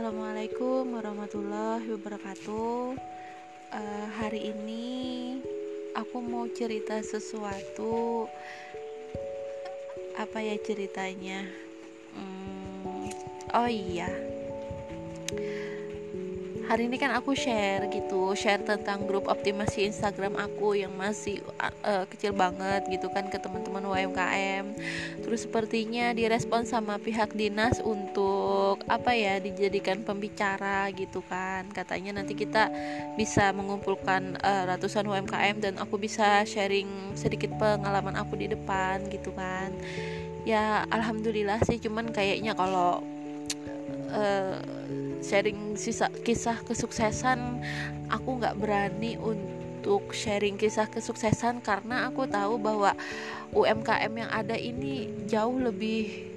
Assalamualaikum warahmatullahi wabarakatuh. Uh, hari ini aku mau cerita sesuatu. Apa ya ceritanya? Hmm, oh iya hari ini kan aku share gitu share tentang grup optimasi Instagram aku yang masih uh, kecil banget gitu kan ke teman-teman UMKM terus sepertinya direspon sama pihak dinas untuk apa ya dijadikan pembicara gitu kan. Katanya nanti kita bisa mengumpulkan uh, ratusan UMKM dan aku bisa sharing sedikit pengalaman aku di depan gitu kan. Ya alhamdulillah sih cuman kayaknya kalau uh, sharing sisa kisah kesuksesan aku nggak berani untuk sharing kisah kesuksesan karena aku tahu bahwa UMKM yang ada ini jauh lebih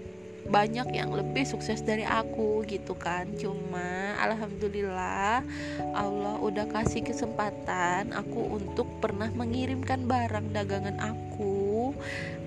banyak yang lebih sukses dari aku gitu kan. Cuma alhamdulillah Allah udah kasih kesempatan aku untuk pernah mengirimkan barang dagangan aku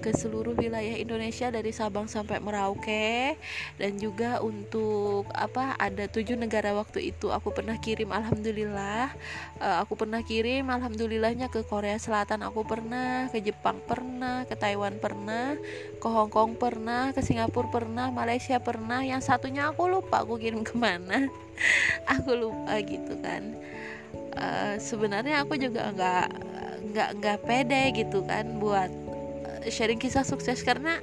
ke seluruh wilayah Indonesia dari Sabang sampai Merauke. Dan juga untuk apa ada tujuh negara waktu itu aku pernah kirim alhamdulillah. Uh, aku pernah kirim alhamdulillahnya ke Korea Selatan aku pernah ke Jepang pernah ke Taiwan pernah ke Hong Kong pernah ke Singapura pernah Malaysia pernah. Yang satunya aku lupa aku kirim ke mana aku lupa gitu kan. Uh, sebenarnya aku juga nggak nggak nggak pede gitu kan buat sharing kisah sukses. Karena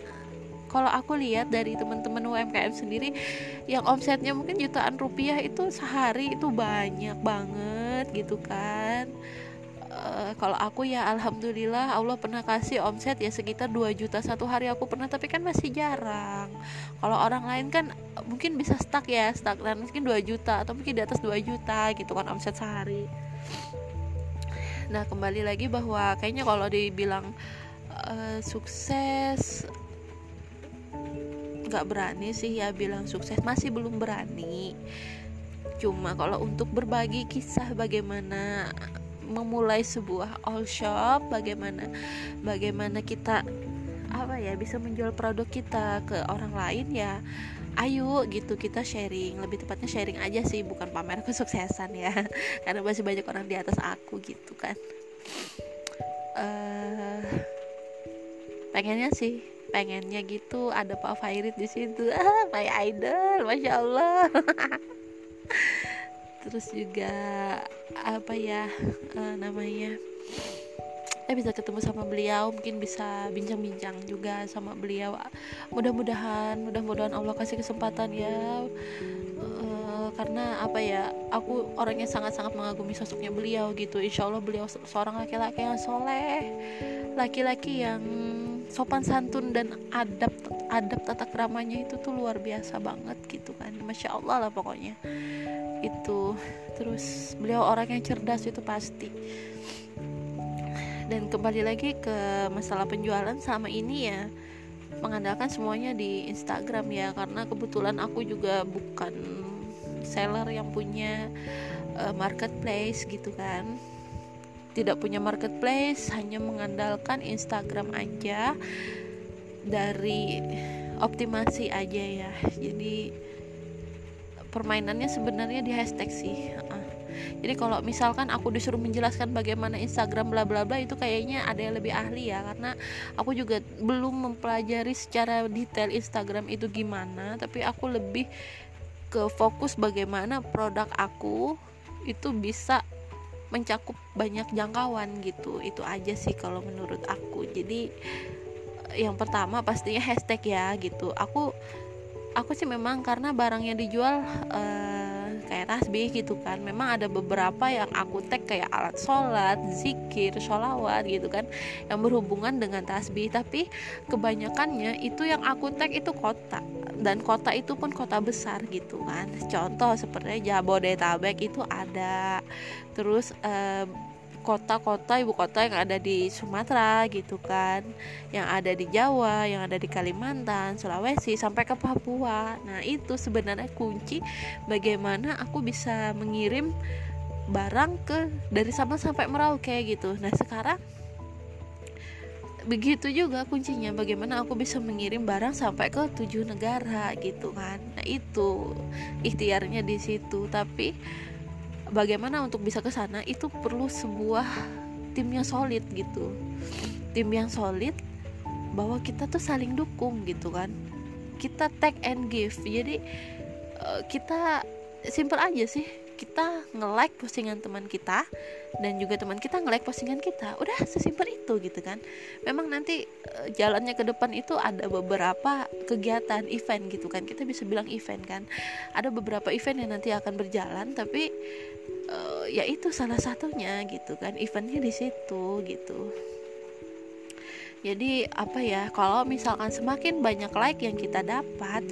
kalau aku lihat dari teman-teman UMKM sendiri yang omsetnya mungkin jutaan rupiah itu sehari itu banyak banget gitu kan. Uh, kalau aku ya alhamdulillah Allah pernah kasih omset ya sekitar 2 juta satu hari aku pernah tapi kan masih jarang. Kalau orang lain kan mungkin bisa stuck ya stuck. Dan mungkin 2 juta atau mungkin di atas 2 juta gitu kan omset sehari. Nah kembali lagi bahwa kayaknya kalau dibilang uh, sukses nggak berani sih ya bilang sukses. Masih belum berani. Cuma kalau untuk berbagi kisah bagaimana memulai sebuah all shop bagaimana bagaimana kita apa ya bisa menjual produk kita ke orang lain ya ayo gitu kita sharing. Lebih tepatnya sharing aja sih bukan pamer kesuksesan ya. Karena masih banyak orang di atas aku gitu kan. Uh, pengennya sih pengennya gitu ada Pak Fairit di situ. Ah my idol masya Allah. Terus juga apa ya uh, namanya eh bisa ketemu sama beliau mungkin bisa bincang-bincang juga sama beliau. Mudah-mudahan mudah-mudahan Allah kasih kesempatan ya. Uh, karena apa ya aku orangnya sangat-sangat mengagumi sosoknya beliau gitu. Insya Allah beliau seorang laki-laki yang soleh laki-laki yang sopan santun dan adab adab tata keramanya itu tuh luar biasa banget gitu kan. Masya allah lah pokoknya. Itu terus beliau orang yang cerdas itu pasti. Dan kembali lagi ke masalah penjualan sama ini ya mengandalkan semuanya di Instagram ya karena kebetulan aku juga bukan seller yang punya uh, marketplace gitu kan tidak punya marketplace hanya mengandalkan Instagram aja dari optimasi aja ya. Jadi permainannya sebenarnya di hashtag sih jadi kalau misalkan aku disuruh menjelaskan bagaimana Instagram bla bla bla itu kayaknya ada yang lebih ahli ya karena aku juga belum mempelajari secara detail Instagram itu gimana tapi aku lebih ke fokus bagaimana produk aku itu bisa mencakup banyak jangkauan gitu. Itu aja sih kalau menurut aku. Jadi yang pertama pastinya hashtag ya gitu. Aku aku sih memang karena barangnya dijual uh, kayak tasbih gitu kan. Memang ada beberapa yang aku tag kayak alat sholat zikir sholawat gitu kan yang berhubungan dengan tasbih. Tapi kebanyakannya itu yang aku tag itu kota dan kota itu pun kota besar gitu kan. Contoh seperti Jabodetabek itu ada. Terus uh, kota-kota ibu kota yang ada di Sumatera gitu kan. Yang ada di Jawa yang ada di Kalimantan Sulawesi sampai ke Papua. Nah itu sebenarnya kunci bagaimana aku bisa mengirim barang ke dari Sabang sampai Merauke gitu. Nah sekarang begitu juga kuncinya bagaimana aku bisa mengirim barang sampai ke tujuh negara gitu kan. Nah itu ikhtiarnya di situ. Tapi bagaimana untuk bisa ke sana itu perlu sebuah tim yang solid gitu. Tim yang solid bahwa kita tuh saling dukung gitu kan. Kita take and give. Jadi uh, kita simple aja sih kita nge-like postingan teman kita dan juga teman kita nge-like postingan kita. Udah sesimpel itu gitu kan. Memang nanti uh, jalannya ke depan itu ada beberapa kegiatan event gitu kan. Kita bisa bilang event kan. Ada beberapa event yang nanti akan berjalan tapi uh, ya itu salah satunya gitu kan. Eventnya di situ gitu jadi apa ya kalau misalkan semakin banyak like yang kita dapat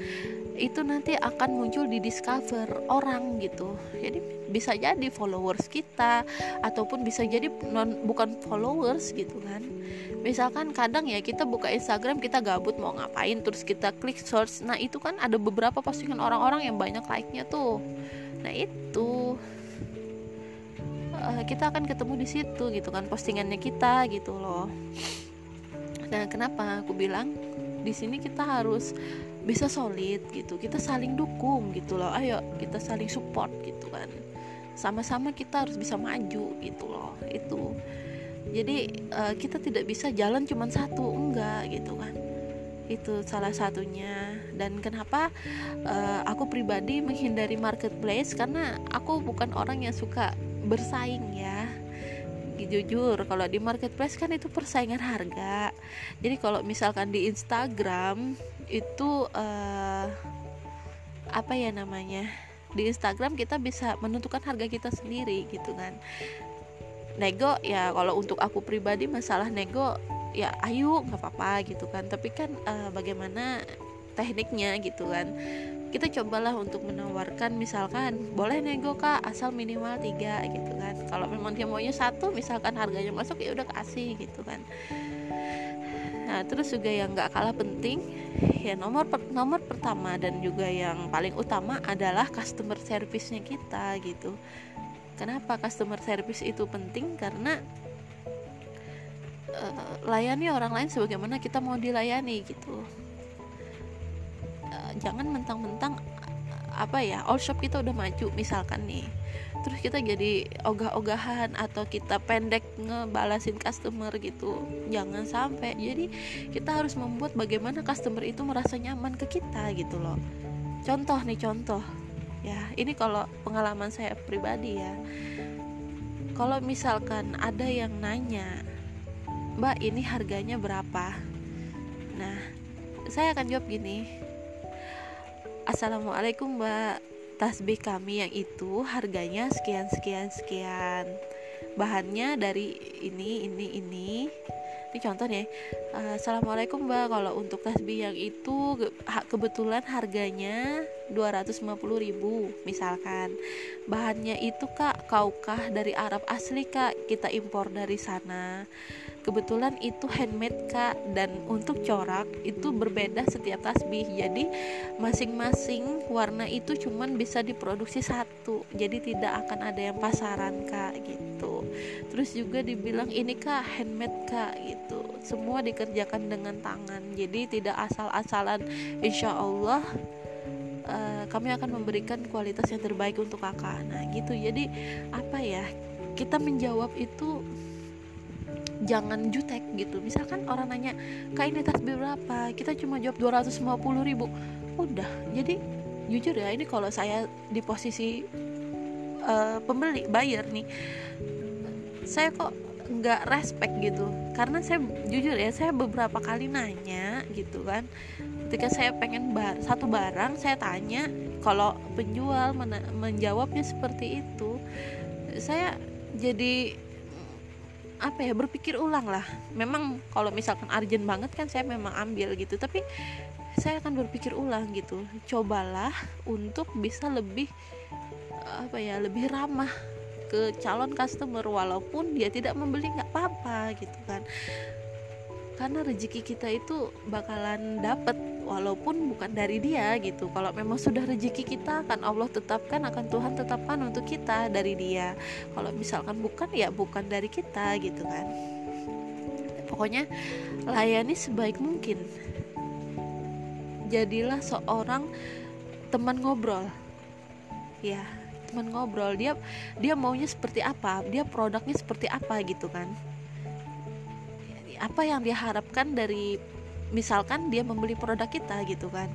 itu nanti akan muncul di discover orang gitu. Jadi bisa jadi followers kita ataupun bisa jadi non bukan followers gitu kan. Misalkan kadang ya kita buka Instagram kita gabut mau ngapain terus kita klik search. Nah itu kan ada beberapa postingan orang-orang yang banyak like-nya tuh. Nah itu uh, kita akan ketemu di situ gitu kan postingannya kita gitu loh Nah, kenapa aku bilang di sini kita harus bisa solid gitu. Kita saling dukung gitu loh. Ayo kita saling support gitu kan. Sama-sama kita harus bisa maju gitu loh. Itu. Jadi uh, kita tidak bisa jalan cuma satu, enggak gitu kan. Itu salah satunya. Dan kenapa uh, aku pribadi menghindari marketplace karena aku bukan orang yang suka bersaing ya jujur kalau di marketplace kan itu persaingan harga. Jadi kalau misalkan di Instagram itu uh, apa ya namanya di Instagram kita bisa menentukan harga kita sendiri gitu kan. Nego ya kalau untuk aku pribadi masalah nego ya ayo nggak apa-apa gitu kan. Tapi kan uh, bagaimana tekniknya gitu kan kita cobalah untuk menawarkan misalkan boleh nego kak asal minimal tiga gitu kan. Kalau memang dia maunya satu misalkan harganya masuk ya udah kasih gitu kan. Nah terus juga yang nggak kalah penting ya nomor per, nomor pertama dan juga yang paling utama adalah customer service-nya kita gitu. Kenapa customer service itu penting? Karena uh, layani orang lain sebagaimana kita mau dilayani gitu jangan mentang-mentang apa ya all shop kita udah maju misalkan nih. Terus kita jadi ogah-ogahan atau kita pendek ngebalasin customer gitu. Jangan sampai. Jadi kita harus membuat bagaimana customer itu merasa nyaman ke kita gitu loh. Contoh nih contoh. Ya ini kalau pengalaman saya pribadi ya. Kalau misalkan ada yang nanya mbak ini harganya berapa? Nah saya akan jawab gini Assalamualaikum mbak. Tasbih kami yang itu harganya sekian sekian sekian. Bahannya dari ini ini ini. Ini contohnya Assalamualaikum mbak. Kalau untuk tasbih yang itu kebetulan harganya 250 ribu misalkan. Bahannya itu kak kaukah dari Arab asli kak Kita impor dari sana. Kebetulan itu handmade kak dan untuk corak itu berbeda setiap tasbih. Jadi masing-masing warna itu cuman bisa diproduksi satu jadi tidak akan ada yang pasaran kak gitu. Terus juga dibilang ini kak handmade kak gitu. Semua dikerjakan dengan tangan jadi tidak asal-asalan. Insya Allah uh, kami akan memberikan kualitas yang terbaik untuk kakak. Nah gitu. Jadi apa ya kita menjawab itu jangan jutek gitu. Misalkan orang nanya kak ini tasbih berapa? Kita cuma jawab 250 ribu. Udah. Jadi jujur ya ini kalau saya di posisi uh, pembeli buyer nih saya kok nggak respect gitu. Karena saya jujur ya saya beberapa kali nanya gitu kan ketika saya pengen bar satu barang saya tanya kalau penjual menjawabnya seperti itu. Saya jadi apa ya berpikir ulang lah. Memang kalau misalkan urgent banget kan saya memang ambil gitu tapi saya akan berpikir ulang gitu. Cobalah untuk bisa lebih apa ya lebih ramah ke calon customer walaupun dia tidak membeli nggak apa-apa gitu kan. Karena rezeki kita itu bakalan dapet walaupun bukan dari dia gitu. Kalau memang sudah rezeki kita akan Allah tetapkan akan Tuhan tetapkan untuk kita dari dia. Kalau misalkan bukan ya bukan dari kita gitu kan. Pokoknya layani sebaik mungkin. Jadilah seorang teman ngobrol. Ya teman ngobrol. Dia dia maunya seperti apa? Dia produknya seperti apa gitu kan? Apa yang dia harapkan dari misalkan dia membeli produk kita gitu kan.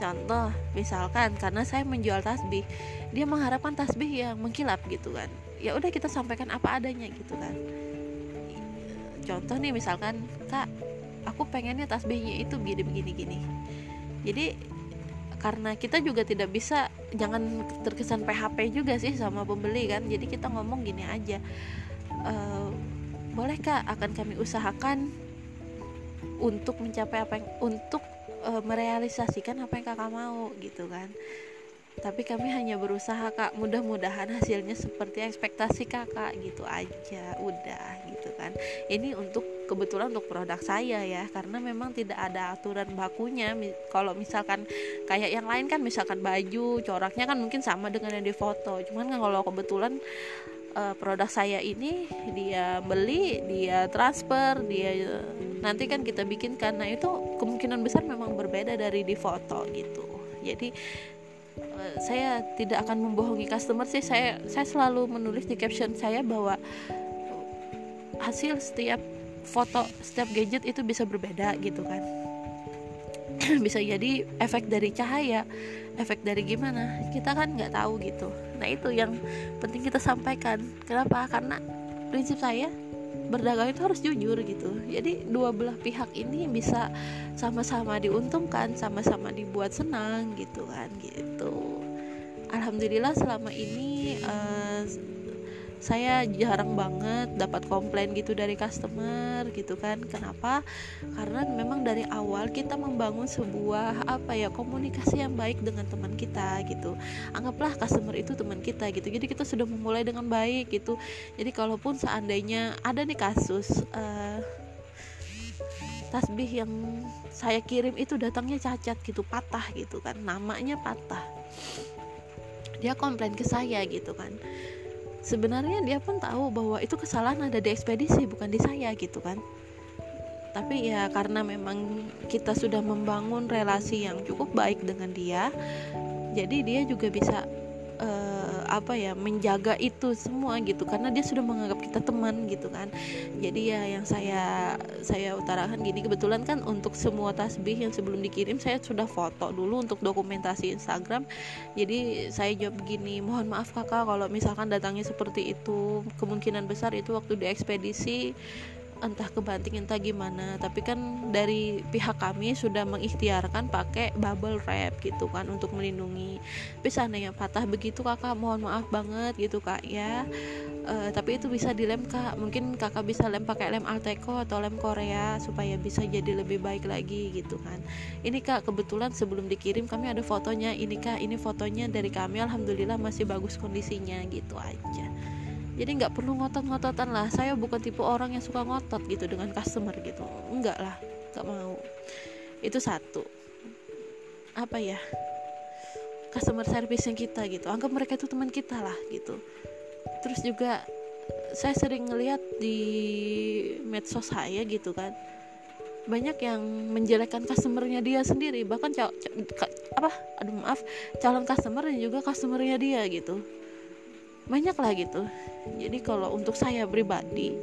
Contoh misalkan karena saya menjual tasbih dia mengharapkan tasbih yang mengkilap gitu kan. Ya udah kita sampaikan apa adanya gitu kan. Contoh nih misalkan kak aku pengennya tasbihnya itu begini begini gini. Jadi karena kita juga tidak bisa jangan terkesan PHP juga sih sama pembeli kan. Jadi kita ngomong gini aja e, boleh kak akan kami usahakan untuk mencapai apa yang untuk e, merealisasikan apa yang kakak mau gitu kan. Tapi kami hanya berusaha kak mudah-mudahan hasilnya seperti ekspektasi kakak gitu aja udah gitu kan. Ini untuk kebetulan untuk produk saya ya karena memang tidak ada aturan bakunya. Kalau misalkan kayak yang lain kan misalkan baju coraknya kan mungkin sama dengan yang di foto. Cuman kan kalau kebetulan uh, produk saya ini dia beli dia transfer dia nanti kan kita bikin karena itu kemungkinan besar memang berbeda dari di foto gitu. Jadi Eh, saya tidak akan membohongi customer sih. Saya saya selalu menulis di caption saya bahwa hasil setiap foto setiap gadget itu bisa berbeda gitu kan bisa jadi efek dari cahaya efek dari gimana kita kan nggak tahu gitu. Nah itu yang penting kita sampaikan. Kenapa? Karena prinsip saya berdagang itu harus jujur gitu. Jadi dua belah pihak ini bisa sama-sama diuntungkan sama-sama dibuat senang gitu kan gitu. Alhamdulillah selama ini uh, saya jarang banget dapat komplain gitu dari customer gitu kan. Kenapa? Karena memang dari awal kita membangun sebuah apa ya komunikasi yang baik dengan teman kita gitu. Anggaplah customer itu teman kita gitu. Jadi kita sudah memulai dengan baik gitu. Jadi kalaupun seandainya ada nih kasus uh, tasbih yang saya kirim itu datangnya cacat gitu patah gitu kan. Namanya patah. Dia komplain ke saya gitu kan sebenarnya dia pun tahu bahwa itu kesalahan ada di ekspedisi bukan di saya gitu kan. Tapi ya karena memang kita sudah membangun relasi yang cukup baik dengan dia jadi dia juga bisa uh, apa ya menjaga itu semua gitu. Karena dia sudah menganggap kita teman gitu kan. Jadi ya yang saya saya utarakan gini kebetulan kan untuk semua tasbih yang sebelum dikirim saya sudah foto dulu untuk dokumentasi Instagram. Jadi saya jawab begini mohon maaf kakak kalau misalkan datangnya seperti itu. Kemungkinan besar itu waktu di ekspedisi entah kebanting entah gimana tapi kan dari pihak kami sudah mengikhtiarkan pakai bubble wrap gitu kan untuk melindungi. Tapi seandainya patah begitu kakak mohon maaf banget gitu kak ya. Uh, tapi itu bisa dilem kak. Mungkin kakak bisa lem pakai lem Alteco atau lem Korea supaya bisa jadi lebih baik lagi gitu kan. Ini kak kebetulan sebelum dikirim kami ada fotonya. Ini kak ini fotonya dari kami. Alhamdulillah masih bagus kondisinya gitu aja jadi nggak perlu ngotot-ngototan lah. Saya bukan tipe orang yang suka ngotot gitu dengan customer gitu. Enggak lah nggak mau. Itu satu. Apa ya? Customer service yang kita gitu. Anggap mereka itu teman kita lah gitu. Terus juga saya sering ngelihat di medsos saya gitu kan. Banyak yang menjelekkan customernya dia sendiri. Bahkan apa? Aduh maaf. Calon customer dan juga customernya dia gitu banyak lah gitu. Jadi kalau untuk saya pribadi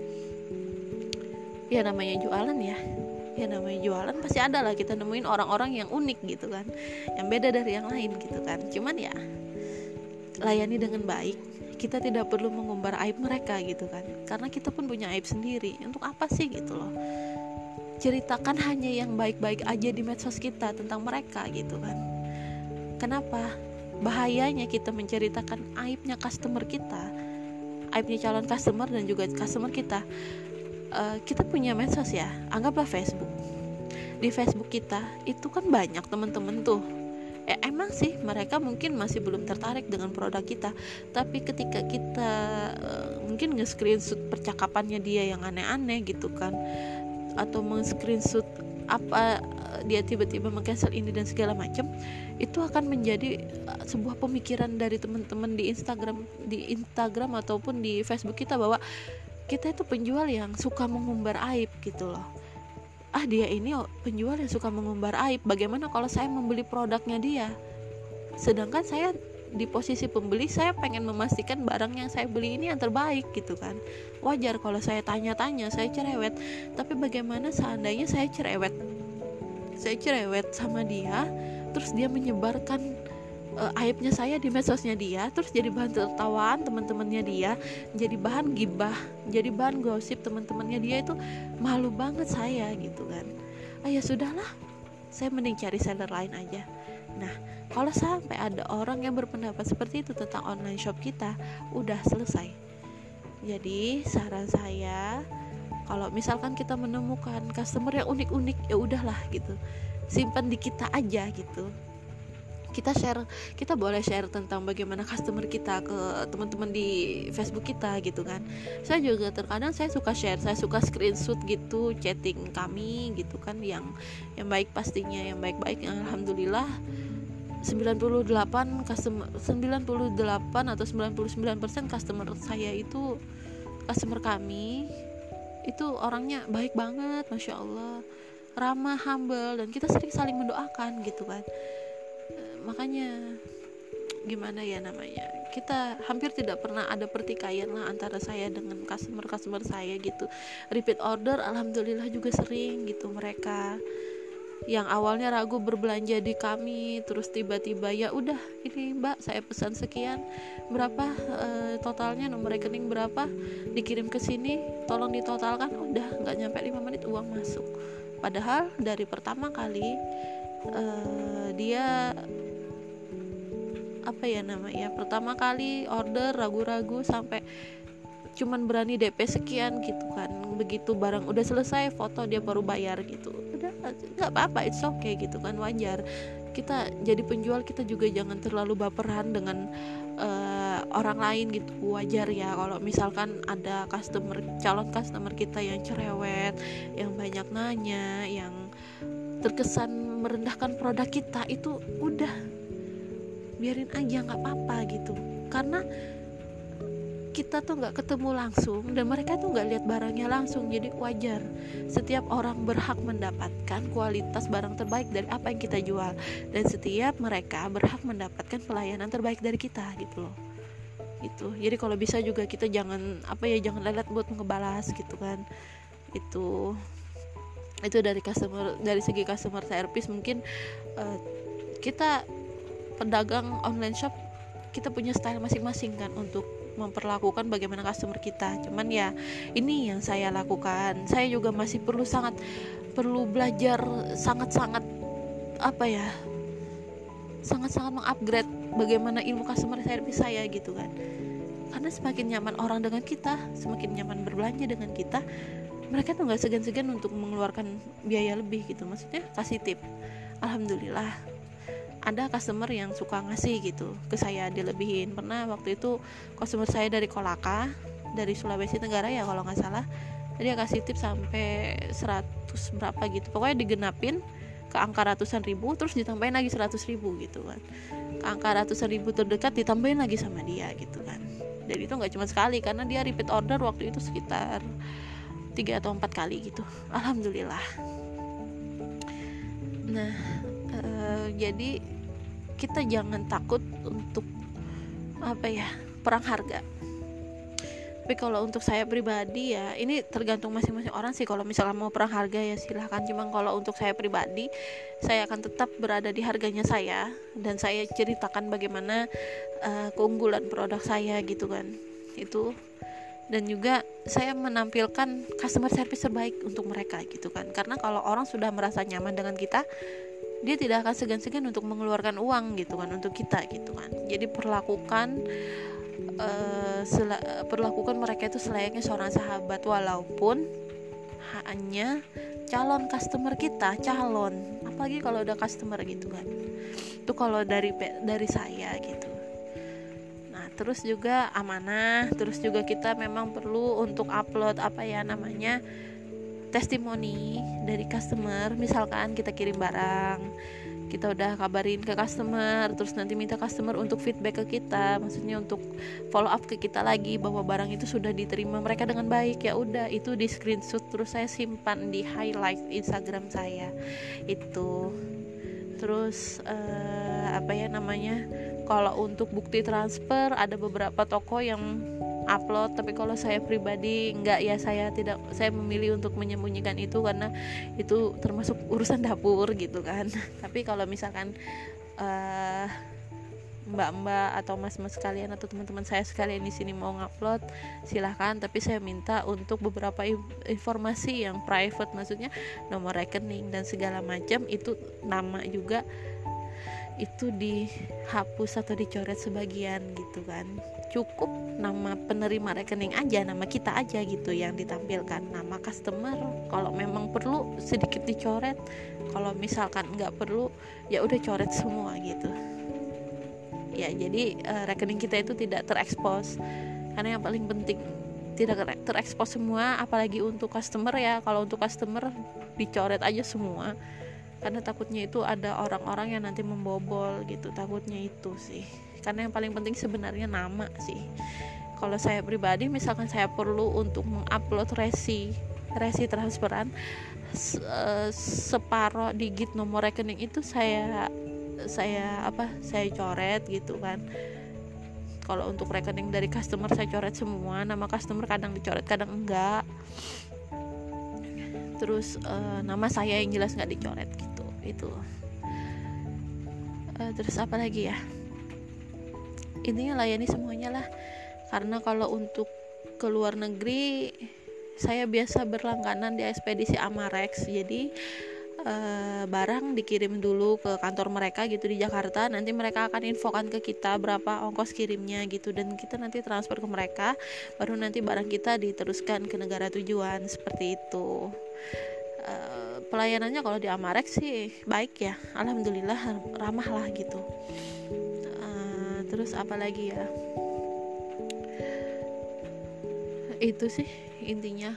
ya namanya jualan ya. Ya namanya jualan pasti ada lah kita nemuin orang-orang yang unik gitu kan. Yang beda dari yang lain gitu kan. Cuman ya layani dengan baik. Kita tidak perlu mengumbar aib mereka gitu kan. Karena kita pun punya aib sendiri. Untuk apa sih gitu loh? Ceritakan hanya yang baik-baik aja di medsos kita tentang mereka gitu kan. Kenapa bahayanya kita menceritakan aibnya customer kita aibnya calon customer dan juga customer kita. Uh, kita punya medsos ya anggaplah Facebook. Di Facebook kita itu kan banyak teman-teman tuh. Eh, emang sih mereka mungkin masih belum tertarik dengan produk kita tapi ketika kita uh, mungkin nge-screenshot percakapannya dia yang aneh-aneh gitu kan atau meng-screenshot apa dia tiba-tiba mengcancel ini dan segala macam itu akan menjadi uh, sebuah pemikiran dari teman-teman di Instagram di Instagram ataupun di Facebook kita bahwa kita itu penjual yang suka mengumbar aib gitu loh. Ah dia ini penjual yang suka mengumbar aib. Bagaimana kalau saya membeli produknya dia? Sedangkan saya di posisi pembeli saya pengen memastikan barang yang saya beli ini yang terbaik gitu kan. Wajar kalau saya tanya-tanya saya cerewet. Tapi bagaimana seandainya saya cerewet? Saya cerewet sama dia terus dia menyebarkan uh, aibnya saya di medsosnya dia terus jadi bahan tertawaan teman-temannya dia jadi bahan gibah jadi bahan gosip teman-temannya dia itu malu banget saya gitu kan. Ah ya sudahlah saya mending cari seller lain aja. Nah kalau sampai ada orang yang berpendapat seperti itu tentang online shop kita udah selesai. Jadi saran saya kalau misalkan kita menemukan customer yang unik-unik ya udahlah gitu simpan di kita aja gitu. Kita share kita boleh share tentang bagaimana customer kita ke teman-teman di Facebook kita gitu kan. Saya juga terkadang saya suka share saya suka screenshot gitu chatting kami gitu kan yang yang baik pastinya yang baik-baik. Alhamdulillah 98 customer 98 atau 99% customer saya itu customer kami itu orangnya baik banget masya Allah ramah humble dan kita sering saling mendoakan gitu kan. Makanya gimana ya namanya kita hampir tidak pernah ada pertikaian lah antara saya dengan customer customer saya gitu. Repeat order alhamdulillah juga sering gitu mereka yang awalnya ragu berbelanja di kami terus tiba-tiba ya udah ini mbak saya pesan sekian berapa e, totalnya nomor rekening berapa dikirim ke sini tolong ditotalkan. Udah nggak nyampe 5 menit uang masuk padahal dari pertama kali e, dia apa ya namanya pertama kali order ragu-ragu sampai cuman berani DP sekian gitu kan. Begitu barang udah selesai foto dia baru bayar gitu. Udah nggak apa-apa it's okay gitu kan wajar. Kita jadi penjual kita juga jangan terlalu baperan dengan uh, orang lain gitu wajar ya kalau misalkan ada customer calon customer kita yang cerewet yang banyak nanya yang terkesan merendahkan produk kita itu udah biarin aja nggak apa-apa gitu. Karena kita tuh nggak ketemu langsung dan mereka tuh nggak lihat barangnya langsung jadi wajar. Setiap orang berhak mendapatkan kualitas barang terbaik dari apa yang kita jual dan setiap mereka berhak mendapatkan pelayanan terbaik dari kita gitu loh itu jadi kalau bisa juga kita jangan apa ya jangan lelet buat ngebalas gitu kan. Itu itu dari customer dari segi customer service mungkin uh, kita pedagang online shop kita punya style masing-masing kan untuk memperlakukan bagaimana customer kita. Cuman ya ini yang saya lakukan. Saya juga masih perlu sangat perlu belajar sangat-sangat apa ya sangat-sangat mengupgrade bagaimana ilmu customer service saya gitu kan. Karena semakin nyaman orang dengan kita semakin nyaman berbelanja dengan kita mereka tuh nggak segan-segan untuk mengeluarkan biaya lebih gitu. Maksudnya kasih tip alhamdulillah ada customer yang suka ngasih gitu ke saya dilebihin. Pernah waktu itu customer saya dari Kolaka dari Sulawesi Tenggara ya kalau nggak salah dia kasih tip sampai 100 berapa gitu. Pokoknya digenapin ke angka ratusan ribu terus ditambahin lagi 100 ribu gitu kan. Ke angka ratusan ribu terdekat ditambahin lagi sama dia gitu kan. Dan itu nggak cuma sekali karena dia repeat order waktu itu sekitar tiga atau empat kali gitu. Alhamdulillah. Nah uh, jadi kita jangan takut untuk apa ya perang harga tapi kalau untuk saya pribadi ya ini tergantung masing-masing orang sih. Kalau misalnya mau perang harga ya silahkan. Cuma kalau untuk saya pribadi saya akan tetap berada di harganya saya. Dan saya ceritakan bagaimana uh, keunggulan produk saya gitu kan. Itu. Dan juga saya menampilkan customer service terbaik untuk mereka gitu kan. Karena kalau orang sudah merasa nyaman dengan kita dia tidak akan segan-segan untuk mengeluarkan uang gitu kan untuk kita gitu kan. Jadi perlakukan uh, perlakukan mereka itu selayaknya seorang sahabat walaupun hanya calon customer kita calon. Apalagi kalau udah customer gitu kan. Itu kalau dari dari saya gitu. Nah terus juga amanah terus juga kita memang perlu untuk upload apa ya namanya testimoni dari customer. Misalkan kita kirim barang kita udah kabarin ke customer terus nanti minta customer untuk feedback ke kita maksudnya untuk follow up ke kita lagi bahwa barang itu sudah diterima mereka dengan baik. Ya udah itu di screenshot terus saya simpan di highlight Instagram saya. Itu. Terus uh, apa ya namanya kalau untuk bukti transfer ada beberapa toko yang upload tapi kalau saya pribadi enggak ya saya tidak saya memilih untuk menyembunyikan itu karena itu termasuk urusan dapur gitu kan. Tapi kalau misalkan uh, mbak-mbak atau mas-mas sekalian atau teman-teman saya sekalian di sini mau ngupload silahkan. Tapi saya minta untuk beberapa informasi yang private maksudnya nomor rekening dan segala macam itu nama juga itu dihapus atau dicoret sebagian gitu kan. Cukup nama penerima rekening aja nama kita aja gitu yang ditampilkan. Nama customer kalau memang perlu sedikit dicoret. Kalau misalkan nggak perlu ya udah coret semua gitu. Ya jadi uh, rekening kita itu tidak terekspos. Karena yang paling penting tidak terekspos semua apalagi untuk customer ya. Kalau untuk customer dicoret aja semua karena takutnya itu ada orang-orang yang nanti membobol gitu takutnya itu sih. Karena yang paling penting sebenarnya nama sih. Kalau saya pribadi misalkan saya perlu untuk mengupload resi resi transferan eh, separoh digit nomor rekening itu saya saya apa saya coret gitu kan. Kalau untuk rekening dari customer saya coret semua. Nama customer kadang dicoret kadang enggak terus uh, nama saya yang jelas nggak dicoret gitu. Itu. Uh, terus apa lagi ya? Intinya layani semuanya lah. Karena kalau untuk ke luar negeri saya biasa berlangganan di ekspedisi Amarex. Jadi uh, barang dikirim dulu ke kantor mereka gitu di Jakarta. Nanti mereka akan infokan ke kita berapa ongkos kirimnya gitu. Dan kita nanti transfer ke mereka baru nanti barang kita diteruskan ke negara tujuan. Seperti itu. Uh, pelayanannya kalau di Amarex sih baik ya. Alhamdulillah ramah lah gitu. Uh, terus apa lagi ya? Itu sih intinya.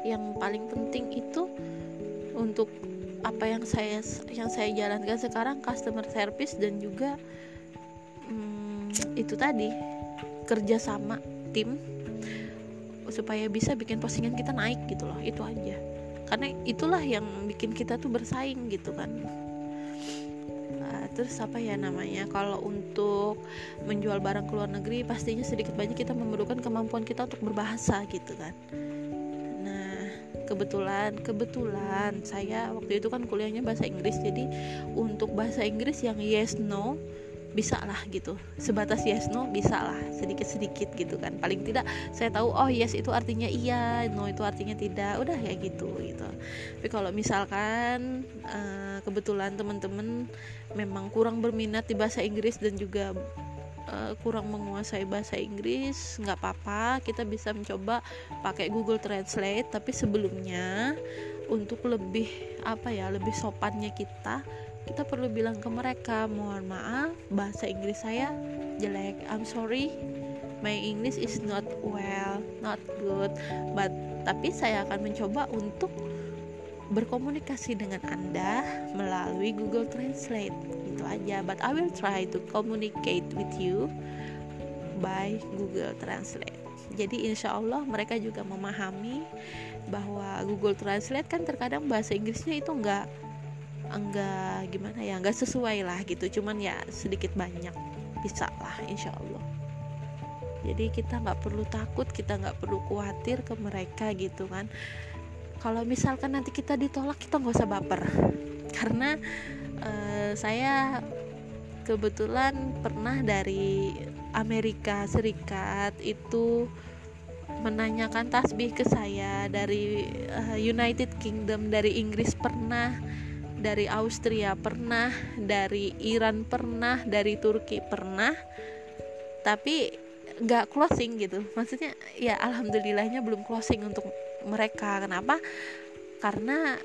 Yang paling penting itu untuk apa yang saya yang saya jalankan sekarang customer service dan juga hmm, itu tadi kerjasama tim supaya bisa bikin postingan kita naik gitu loh itu aja. Karena itulah yang bikin kita tuh bersaing gitu kan. Nah, terus apa ya namanya kalau untuk menjual barang ke luar negeri pastinya sedikit banyak kita memerlukan kemampuan kita untuk berbahasa gitu kan kebetulan kebetulan. Saya waktu itu kan kuliahnya bahasa Inggris jadi untuk bahasa Inggris yang yes no bisa lah gitu. Sebatas yes no bisa lah. Sedikit sedikit gitu kan. Paling tidak saya tahu oh yes itu artinya iya no itu artinya tidak. Udah ya gitu gitu. Tapi kalau misalkan uh, kebetulan teman-teman memang kurang berminat di bahasa Inggris dan juga uh, kurang menguasai bahasa Inggris nggak apa-apa. Kita bisa mencoba pakai Google Translate tapi sebelumnya untuk lebih apa ya lebih sopannya kita kita perlu bilang ke mereka mohon maaf bahasa Inggris saya jelek. I'm sorry my English is not well not good. But tapi saya akan mencoba untuk berkomunikasi dengan Anda melalui Google Translate. Itu aja but I will try to communicate with you by Google Translate. Jadi insya Allah mereka juga memahami bahwa Google Translate kan terkadang bahasa Inggrisnya itu enggak enggak gimana ya enggak sesuai lah gitu. Cuman ya sedikit banyak bisa lah insya Allah. Jadi kita nggak perlu takut kita nggak perlu khawatir ke mereka gitu kan kalau misalkan nanti kita ditolak kita nggak usah baper. Karena uh, saya kebetulan pernah dari Amerika Serikat itu menanyakan tasbih ke saya dari uh, United Kingdom dari Inggris pernah dari Austria pernah dari Iran pernah dari Turki pernah. Tapi nggak closing gitu. Maksudnya ya alhamdulillahnya belum closing untuk mereka. Kenapa? Karena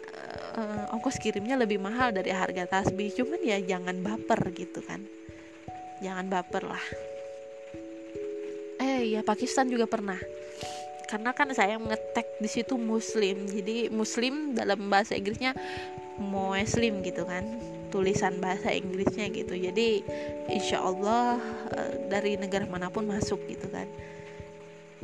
uh, ongkos kirimnya lebih mahal dari harga tasbih. Cuman ya jangan baper gitu kan. Jangan baper lah. Eh ya Pakistan juga pernah. Karena kan saya ngetek di situ muslim. Jadi muslim dalam bahasa Inggrisnya muslim gitu kan. Tulisan bahasa Inggrisnya gitu. Jadi insya Allah uh, dari negara mana pun masuk gitu kan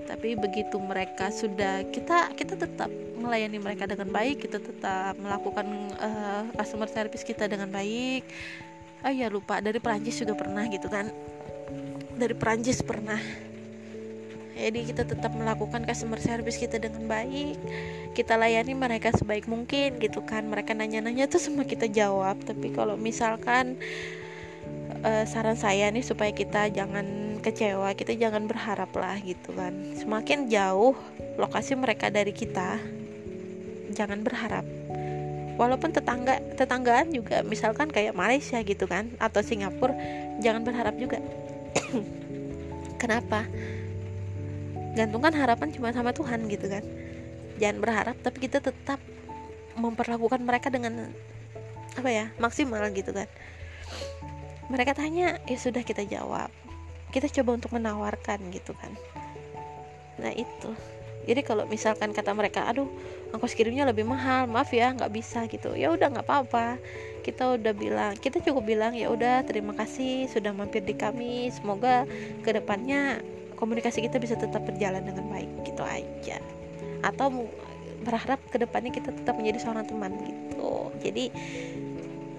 tapi begitu mereka sudah kita kita tetap melayani mereka dengan baik kita tetap melakukan uh, customer service kita dengan baik. Oh ya lupa dari Perancis juga pernah gitu kan. Dari Perancis pernah. Jadi kita tetap melakukan customer service kita dengan baik. Kita layani mereka sebaik mungkin gitu kan. Mereka nanya-nanya tuh semua kita jawab. Tapi kalau misalkan uh, saran saya nih supaya kita jangan kecewa kita jangan berharap lah gitu kan. Semakin jauh lokasi mereka dari kita jangan berharap. Walaupun tetangga tetanggaan juga misalkan kayak Malaysia gitu kan atau Singapura jangan berharap juga. Kenapa? Gantungkan harapan cuma sama Tuhan gitu kan. Jangan berharap tapi kita tetap memperlakukan mereka dengan apa ya maksimal gitu kan. Mereka tanya ya sudah kita jawab kita coba untuk menawarkan gitu kan. Nah itu. Jadi kalau misalkan kata mereka aduh ongkos kirimnya lebih mahal maaf ya nggak bisa gitu. Ya udah nggak apa-apa. Kita udah bilang kita cukup bilang ya udah terima kasih sudah mampir di kami. Semoga ke depannya komunikasi kita bisa tetap berjalan dengan baik gitu aja. Atau berharap ke depannya kita tetap menjadi seorang teman gitu. Jadi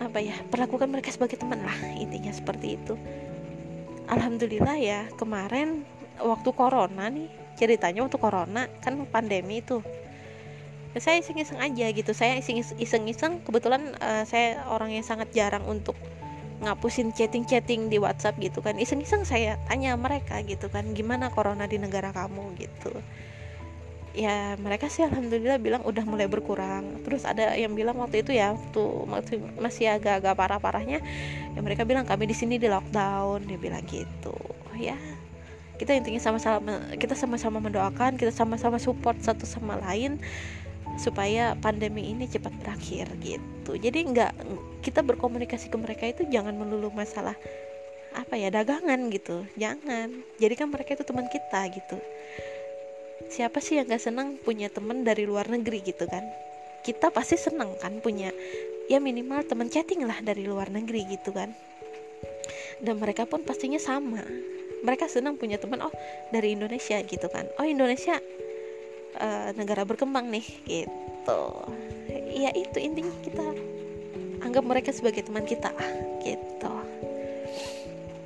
apa ya perlakukan mereka sebagai teman lah intinya seperti itu alhamdulillah ya kemarin waktu corona nih ceritanya waktu corona kan pandemi itu. Saya iseng-iseng aja gitu saya iseng-iseng kebetulan uh, saya orang yang sangat jarang untuk ngapusin chatting-chatting di WhatsApp gitu kan. Iseng-iseng saya tanya mereka gitu kan gimana corona di negara kamu? gitu ya mereka sih alhamdulillah bilang udah mulai berkurang. Terus ada yang bilang waktu itu ya waktu masih agak-agak parah-parahnya ya mereka bilang kami di sini di lockdown. Dia bilang gitu. Ya kita intinya sama-sama kita sama-sama mendoakan kita sama-sama support satu sama lain supaya pandemi ini cepat berakhir gitu. Jadi nggak kita berkomunikasi ke mereka itu jangan melulu masalah apa ya dagangan gitu. Jangan. Jadi kan mereka itu teman kita gitu siapa sih yang gak senang punya teman dari luar negeri gitu kan? Kita pasti seneng kan punya ya minimal teman chatting lah dari luar negeri gitu kan. Dan mereka pun pastinya sama. Mereka senang punya teman oh dari Indonesia gitu kan. Oh Indonesia uh, negara berkembang nih gitu. Ya itu intinya kita anggap mereka sebagai teman kita gitu.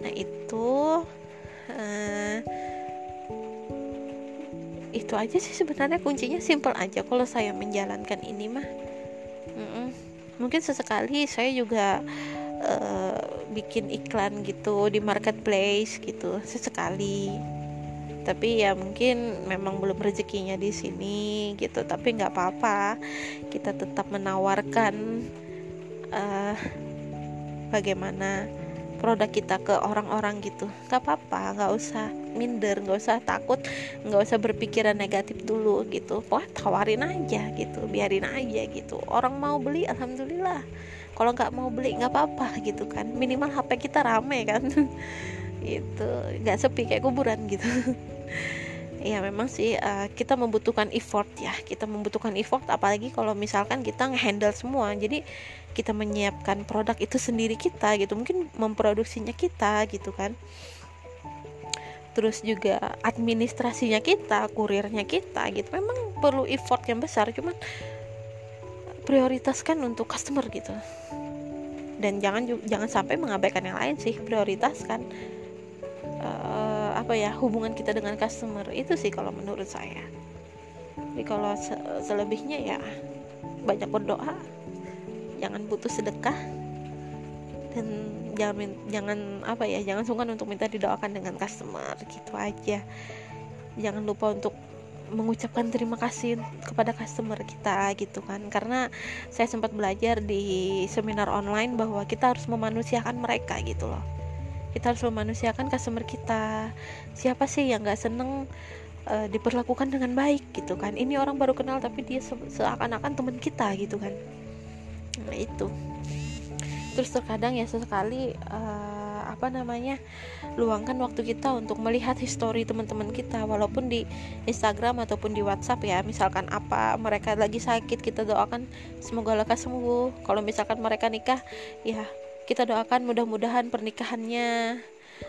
Nah itu uh, itu aja sih sebenarnya kuncinya simple aja. Kalau saya menjalankan ini mah Mm-mm. mungkin sesekali saya juga uh, bikin iklan gitu di marketplace gitu sesekali. Tapi ya mungkin memang belum rezekinya di sini gitu. Tapi nggak apa-apa kita tetap menawarkan uh, bagaimana produk kita ke orang-orang gitu. Nggak apa-apa nggak usah minder nggak usah takut nggak usah berpikiran negatif dulu gitu. Wah tawarin aja gitu biarin aja gitu. Orang mau beli alhamdulillah. Kalau nggak mau beli nggak apa-apa gitu kan. Minimal HP kita rame kan. Itu nggak sepi kayak kuburan gitu. Ya memang sih uh, kita membutuhkan effort ya. Kita membutuhkan effort apalagi kalau misalkan kita ngehandle semua. Jadi kita menyiapkan produk itu sendiri kita gitu. Mungkin memproduksinya kita gitu kan terus juga administrasinya kita kurirnya kita gitu. Memang perlu effort yang besar cuman prioritaskan untuk customer gitu. Dan jangan jangan sampai mengabaikan yang lain sih prioritaskan uh, apa ya hubungan kita dengan customer. Itu sih kalau menurut saya. Jadi kalau se selebihnya ya banyak berdoa. Jangan putus sedekah dan jangan jangan apa ya jangan sungkan untuk minta didoakan dengan customer gitu aja. Jangan lupa untuk mengucapkan terima kasih kepada customer kita gitu kan. Karena saya sempat belajar di seminar online bahwa kita harus memanusiakan mereka gitu loh. Kita harus memanusiakan customer kita. Siapa sih yang nggak seneng uh, diperlakukan dengan baik gitu kan? Ini orang baru kenal tapi dia se seakan-akan teman kita gitu kan. Nah itu terus terkadang ya sesekali uh, apa namanya luangkan waktu kita untuk melihat histori teman-teman kita walaupun di Instagram ataupun di WhatsApp ya. Misalkan apa mereka lagi sakit kita doakan semoga lekas sembuh. Kalau misalkan mereka nikah ya kita doakan mudah-mudahan pernikahannya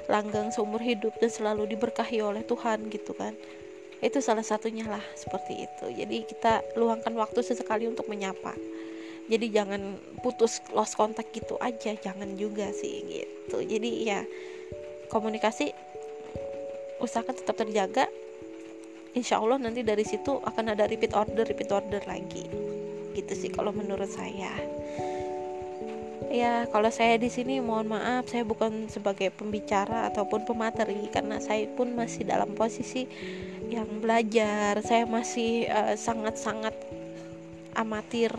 langgeng seumur hidup dan selalu diberkahi oleh Tuhan gitu kan. Itu salah satunya lah seperti itu. Jadi kita luangkan waktu sesekali untuk menyapa jadi jangan putus lost kontak gitu aja jangan juga sih gitu. Jadi ya komunikasi usahakan tetap terjaga. Insya Allah nanti dari situ akan ada repeat order repeat order lagi. Gitu sih kalau menurut saya. Ya kalau saya di sini mohon maaf saya bukan sebagai pembicara ataupun pemateri karena saya pun masih dalam posisi yang belajar. Saya masih uh, sangat-sangat amatir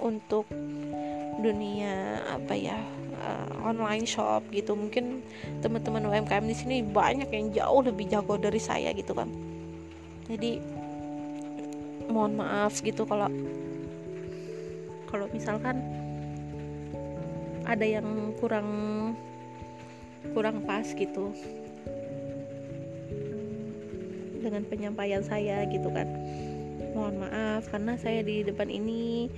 untuk dunia apa ya uh, online shop gitu. Mungkin teman-teman UMKM di sini banyak yang jauh lebih jago dari saya gitu kan. Jadi mohon maaf gitu kalau kalau misalkan ada yang kurang kurang pas gitu dengan penyampaian saya gitu kan. Mohon maaf karena saya di depan ini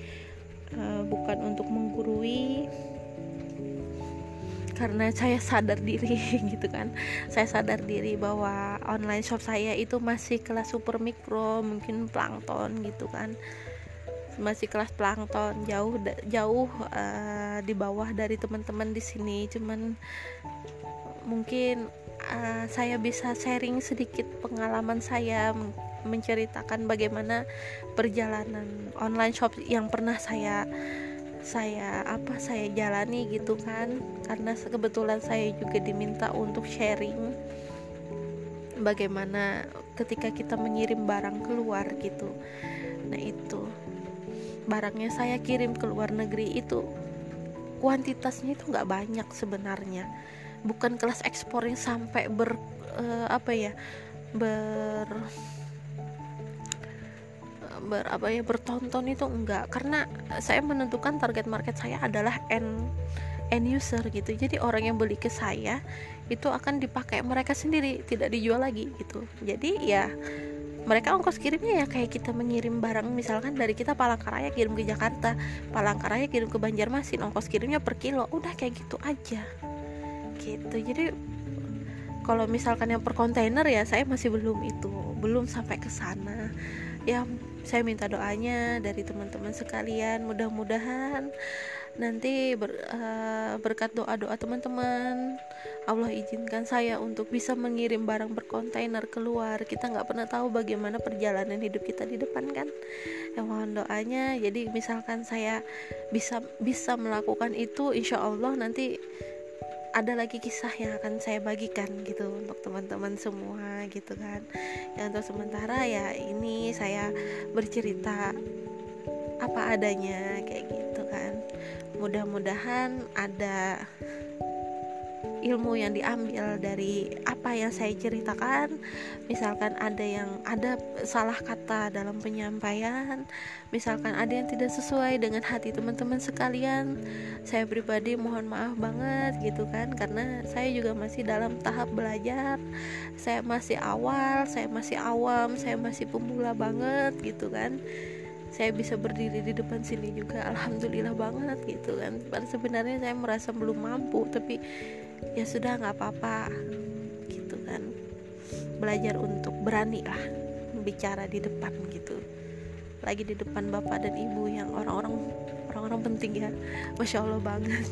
uh, bukan untuk menggurui karena saya sadar diri gitu kan. Saya sadar diri bahwa online shop saya itu masih kelas super mikro mungkin plankton gitu kan. Masih kelas plankton jauh jauh uh, di bawah dari teman-teman di sini. Cuman mungkin uh, saya bisa sharing sedikit pengalaman saya menceritakan bagaimana perjalanan online shop yang pernah saya saya apa saya jalani gitu kan. Karena kebetulan saya juga diminta untuk sharing bagaimana ketika kita mengirim barang keluar gitu. Nah itu. Barangnya saya kirim ke luar negeri itu kuantitasnya itu nggak banyak sebenarnya. Bukan kelas ekspor yang sampai ber uh, apa ya ber ber apa ya bertonton itu enggak. Karena saya menentukan target market saya adalah end end user gitu. Jadi orang yang beli ke saya itu akan dipakai mereka sendiri tidak dijual lagi gitu. Jadi ya mereka ongkos kirimnya ya kayak kita mengirim barang misalkan dari kita Palangkaraya kirim ke Jakarta Palangkaraya kirim ke Banjarmasin ongkos kirimnya per kilo. Udah kayak gitu aja. Gitu. Jadi kalau misalkan yang per kontainer ya saya masih belum itu belum sampai ke sana. Ya saya minta doanya dari teman-teman sekalian mudah-mudahan nanti ber, uh, berkat doa-doa teman-teman Allah izinkan saya untuk bisa mengirim barang berkontainer keluar. Kita nggak pernah tahu bagaimana perjalanan hidup kita di depan kan? Ya mohon doanya. Jadi misalkan saya bisa bisa melakukan itu insya Allah nanti ada lagi kisah yang akan saya bagikan gitu untuk teman-teman semua gitu kan. Yang untuk sementara ya ini saya bercerita apa adanya kayak gitu kan. Mudah-mudahan ada ilmu yang diambil dari apa yang saya ceritakan. Misalkan ada yang ada salah kata dalam penyampaian misalkan ada yang tidak sesuai dengan hati teman-teman sekalian saya pribadi mohon maaf banget gitu kan karena saya juga masih dalam tahap belajar saya masih awal saya masih awam saya masih pemula banget gitu kan. Saya bisa berdiri di depan sini juga alhamdulillah banget gitu kan. Sebenarnya saya merasa belum mampu tapi ya sudah nggak apa-apa. Gitu kan. Belajar untuk berani lah bicara di depan gitu. Lagi di depan bapak dan ibu yang orang-orang orang-orang penting ya. Masya allah banget.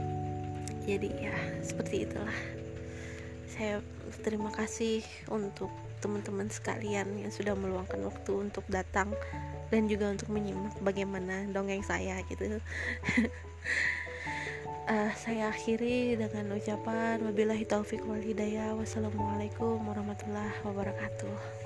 Jadi ya seperti itulah. Saya terima kasih untuk teman-teman sekalian yang sudah meluangkan waktu untuk datang dan juga untuk menyimak bagaimana dongeng saya gitu uh, saya akhiri dengan ucapan wabillahi taufik wal hidayah. Wassalamualaikum warahmatullahi wabarakatuh